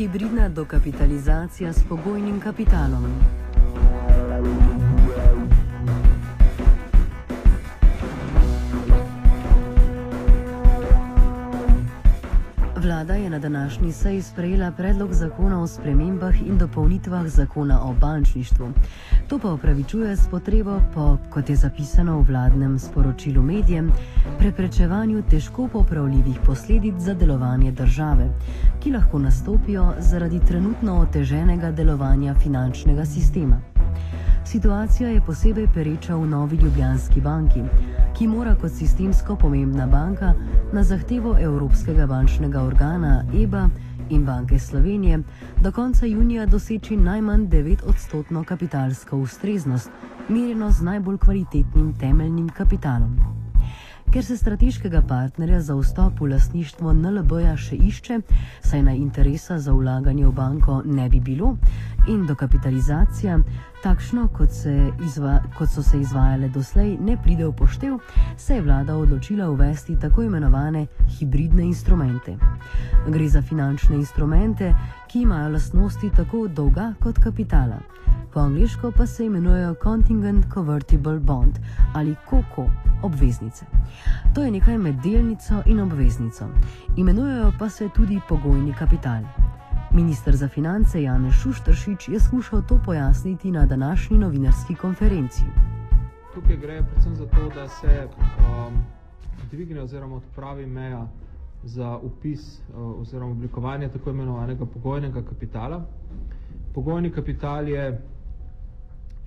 Hibridna dokapitalizacija s pogojnim kapitalom. Vlada je na današnji seji sprejela predlog zakona o spremembah in dopolnitvah zakona o bančništvu. To pa upravičuje s potrebo po, kot je zapisano v vladnem sporočilu medijem, preprečevanju težko popravljivih posledic za delovanje države, ki lahko nastopijo zaradi trenutno oteženega delovanja finančnega sistema. Situacija je posebej pereča v Novi Ljubljanski banki, ki mora kot sistemsko pomembna banka na zahtevo Evropskega bančnega organa EBA in Banke Slovenije do konca junija doseči najmanj 9-odstotno kapitalsko ustreznost, merjeno z najbolj kvalitetnim temeljnim kapitalom. Ker se strateškega partnerja za vstop v lasništvo NLB-ja še išče, saj naj interesa za vlaganje v banko ne bi bilo in dokapitalizacija, takšno kot, se izva, kot so se izvajale doslej, ne pride v poštev, se je vlada odločila uvesti tako imenovane hibridne instrumente. Gre za finančne instrumente, ki imajo lastnosti tako dolga kot kapitala. Po angliško pa se imenujejo Contingent Convertible Bond ali KOKO obveznice. To je nekaj med delnico in obveznico. Imenujejo pa se tudi pogojni kapital. Ministr za finance Janez Šuštršič je skušal to pojasniti na današnji novinarski konferenci. Tukaj gre predvsem za to, da se um, dvigne oziroma odpravi meja za upis uh, oziroma oblikovanje tako imenovanega pogojnega kapitala. Pogojni kapital je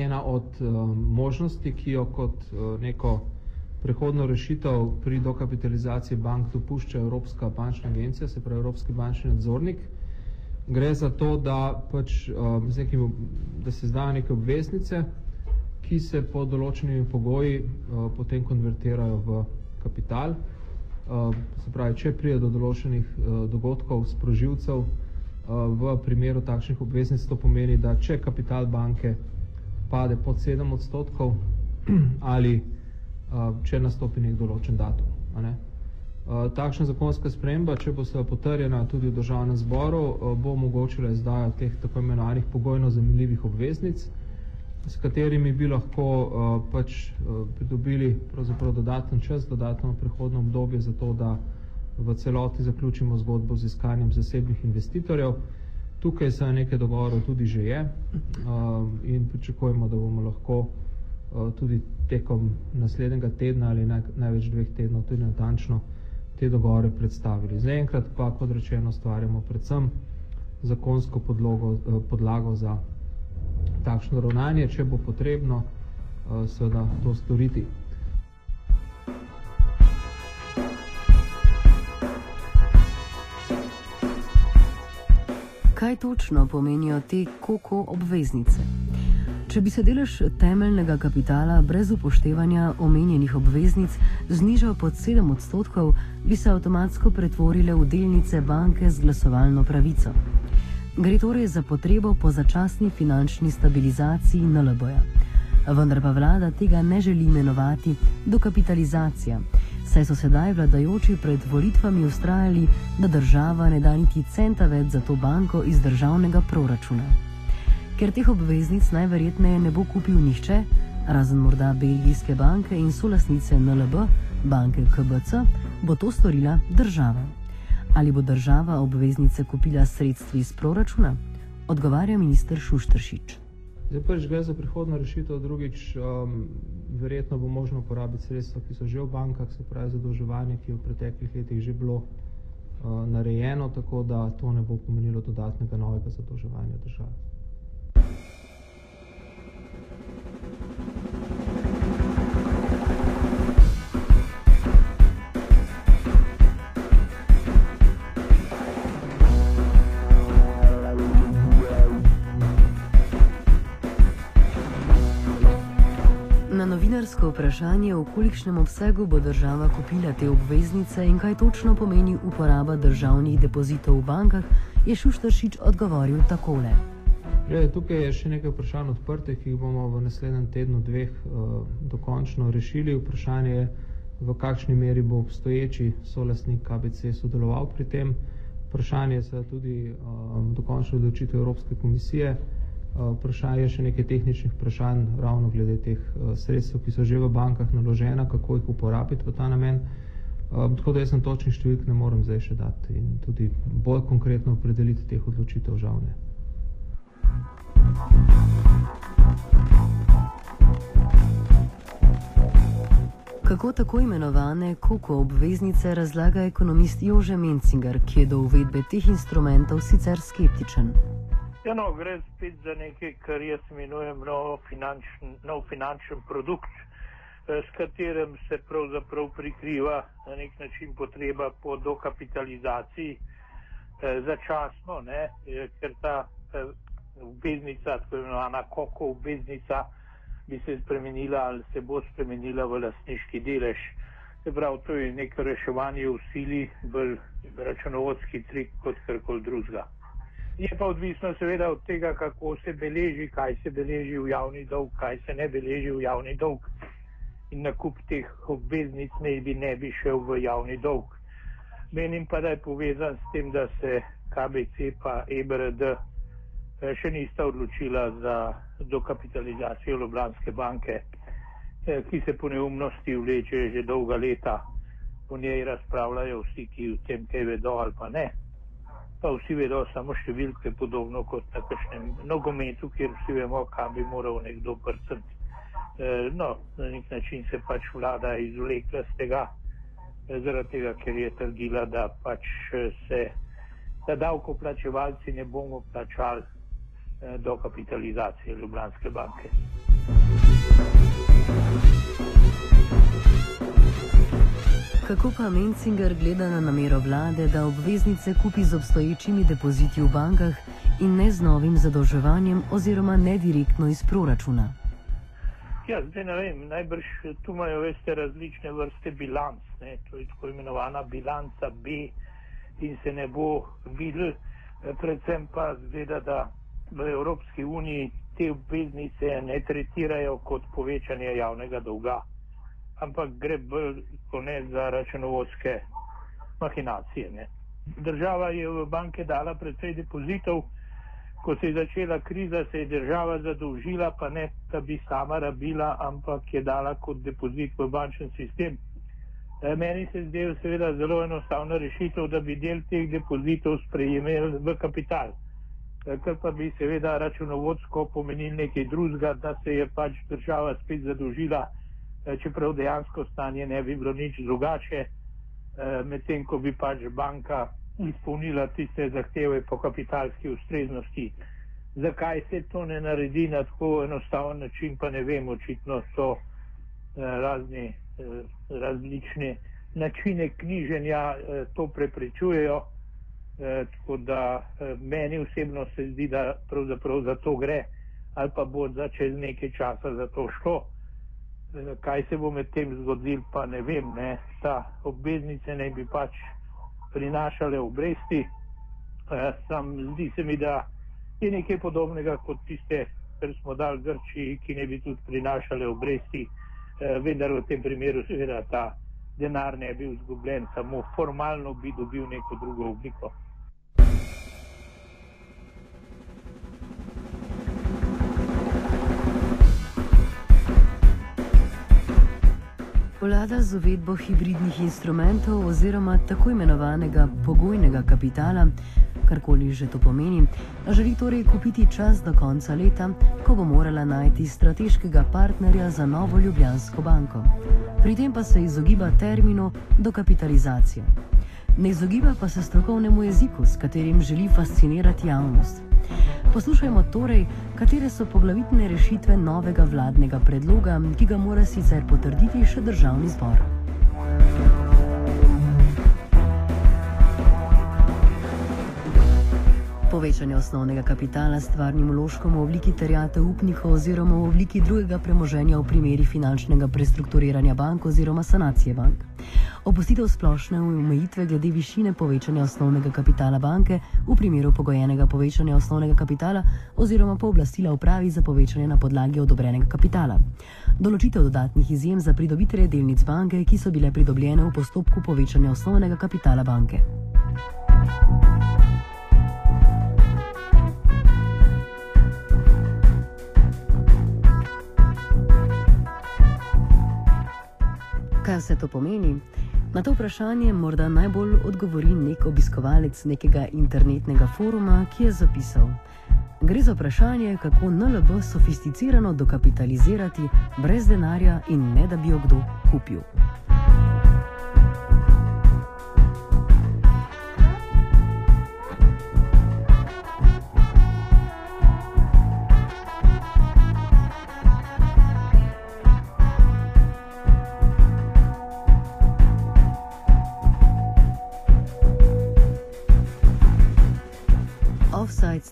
ena od um, možnosti, ki jo kot uh, neko prehodno rešitev pri dokapitalizaciji bank dopušča Evropska bančna agencija, se pravi Evropski bančni nadzornik. Gre za to, da, pač, um, z nekim, da se zdajo neke obveznice, ki se po določenimi pogoji uh, potem konvertirajo v kapital. Uh, se pravi, če pride do določenih uh, dogodkov, sproživcev, uh, v primeru takšnih obveznic to pomeni, da če kapital banke pade pod 7 odstotkov ali če nastopi nek določen datum. Ne? Takšna zakonska sprememba, če bo se potrjena tudi v državnem zboru, bo omogočila izdajo teh tako imenovanih pogojno zamljivih obveznic, s katerimi bi lahko pač pridobili pravzaprav dodaten čas, dodatno prehodno obdobje za to, da v celoti zaključimo zgodbo z iskanjem zasebnih investitorjev. Tukaj se nekaj dogovorov tudi že je in pričakujemo, da bomo lahko tudi tekom naslednjega tedna ali naj, največ dveh tednov tudi natančno te dogovore predstavili. Zaenkrat pa, kot rečeno, stvarjamo predvsem zakonsko podlogo, podlago za takšno ravnanje, če bo potrebno seveda to storiti. Kaj točno pomenijo te koko obveznice. Če bi se delež temeljnega kapitala brez upoštevanja omenjenih obveznic znižal pod 7 odstotkov, bi se avtomatsko pretvorile v delnice banke z glasovalno pravico. Gre torej za potrebo po začasni finančni stabilizaciji NLB-ja. Vendar pa vlada tega ne želi imenovati dokapitalizacija saj so sedaj vladajoči pred volitvami ustrajali, da država ne da niti centa več za to banko iz državnega proračuna. Ker teh obveznic najverjetneje ne bo kupil nihče, razen morda belgijske banke in solasnice NLB, banke KBC, bo to storila država. Ali bo država obveznice kupila sredstvi iz proračuna? Odgovarja minister Šuštršič. Zdaj prvič gre za prihodno rešitev, drugič um, verjetno bo možno uporabiti sredstva, ki so že v bankah, se pravi zadolževanje, ki je v preteklih letih že bilo uh, narejeno, tako da to ne bo pomenilo dodatnega novega zadolževanja države. Novinarsko vprašanje, v kolikšnem obsegu bo država kupila te obveznice in kaj točno pomeni uporaba državnih depozitov v bankah, je Šuštršič odgovoril takole. Je, tukaj je še nekaj vprašanj odprtih, ki jih bomo v naslednjem tednu dveh uh, dokončno rešili. Vprašanje je, v kakšni meri bo obstoječi solastnik KBC sodeloval pri tem vprašanje je tudi um, dokončno odločitev Evropske komisije. Uh, vprašanje je še nekaj tehničnih vprašanj ravno glede teh uh, sredstev, ki so že v bankah naložena, kako jih uporabiti v ta namen. Um, tako da jaz sem točni številk ne morem zdaj še dati in tudi bolj konkretno opredeliti teh odločitev žal ne. Kako tako imenovane koko obveznice razlaga ekonomist Jože Mencinger, ki je do uvedbe teh instrumentov sicer skeptičen? Ja, no, gre spet za nekaj, kar jaz imenujem nov finančen, nov finančen produkt, eh, s katerim se pravzaprav prikriva na nek način potreba po dokapitalizaciji eh, začasno, ne, eh, ker ta obveznica, tako imenovana koko obveznica, bi se spremenila ali se bo spremenila v lasniški delež. Se pravi, to je neko reševanje v sili, bolj računovodski trik kot karkoli drugega. Je pa odvisno seveda od tega, kako se beleži, kaj se beleži v javni dolg, kaj se ne beleži v javni dolg. In nakup teh obveznic ne bi, ne bi šel v javni dolg. Menim pa, da je povezan s tem, da se KBC pa EBRD Eh, še nista odločila za dokapitalizacijo Ljubljanske banke, eh, ki se po neumnosti vleče že dolga leta. O njej razpravljajo vsi, ki v tem kaj vedo ali pa ne. Pa vsi vedo samo številke, podobno kot na kakšnem nogometu, kjer vsi vemo, kam bi moral nekdo prcati. Eh, no, na nek način se pač vlada izvlekla z tega, zaradi tega, ker je trdila, da pač se, da davkoplačevalci ne bomo plačali Eh, dokapitalizacije Ljubljanske banke. Kako pa Menzinger gleda na namero vlade, da obveznice kupi z obstoječimi depoziti v bankah in ne z novim zadolževanjem oziroma ne direktno iz proračuna? Ja, zdaj ne vem, najbrž tu imajo veste različne vrste bilanc, ne? to je tako imenovana bilanca B in se ne bo videl, predvsem pa zgleda, da v Evropski uniji te obveznice ne tretirajo kot povečanje javnega dolga, ampak gre bolj za računovodske mahinacije. Ne. Država je v banke dala predvsej depozitov, ko se je začela kriza, se je država zadolžila, pa ne, da bi sama rabila, ampak je dala kot depozit v bančen sistem. E, meni se zdi seveda zelo enostavna rešitev, da bi del teh depozitov sprejemali v kapital kar pa bi seveda računovodsko pomenil nekaj drugega, da se je pač država spet zadolžila, čeprav dejansko stanje ne bi bilo nič drugače, eh, medtem ko bi pač banka izpolnila tiste zahteve po kapitalski ustreznosti. Zakaj se to ne naredi na tako enostaven način, pa ne vem, očitno so eh, razni različne načine knjiženja to preprečujejo. Eh, tako da eh, meni osebno se zdi, da pravzaprav za to gre, ali pa bo za čez nekaj časa za to šlo. Eh, kaj se bo med tem zgodil, pa ne vem. Ne. Ta obveznice naj bi pač prinašale obresti. Sam zdi se mi, da je nekaj podobnega kot tiste, kar smo dali Grčiji, ki ne bi tudi prinašale obresti, vendar v tem primeru seveda ta denar ne bi izgubljen, samo formalno bi dobil neko drugo obliko. Vlada z uvedbo hibridnih instrumentov oziroma tako imenovanega pogojnega kapitala, karkoli že to pomeni, želi torej kupiti čas do konca leta, ko bo morala najti strateškega partnerja za novo Ljubljansko banko. Pri tem pa se izogiba terminu dokapitalizacije. Ne izogiba pa se strokovnemu jeziku, s katerim želi fascinirati javnost. Poslušajmo torej, katere so poglavitne rešitve novega vladnega predloga, ki ga mora sicer potrditi še državni zbor. Povečanje osnovnega kapitala stvarnim vložkom v obliki terjatev upnikov oziroma v obliki drugega premoženja v primeri finančnega prestrukturiranja bank oziroma sanacije bank opustitev splošne omejitve glede višine povečanja osnovnega kapitala banke v primeru pogojenega povečanja osnovnega kapitala oziroma pooblastila upravi za povečanje na podlagi odobrenega kapitala. Določitev dodatnih izjem za pridobitele delnic banke, ki so bile pridobljene v postopku povečanja osnovnega kapitala banke. Kaj vse to pomeni? Na to vprašanje morda najbolj odgovori nek obiskovalec nekega internetnega foruma, ki je zapisal: Gre za vprašanje, kako NLB sofisticirano dokapitalizirati brez denarja in ne da bi jo kdo kupil.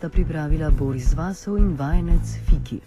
Sta pripravila Boris Vasov in vajenec Fiki.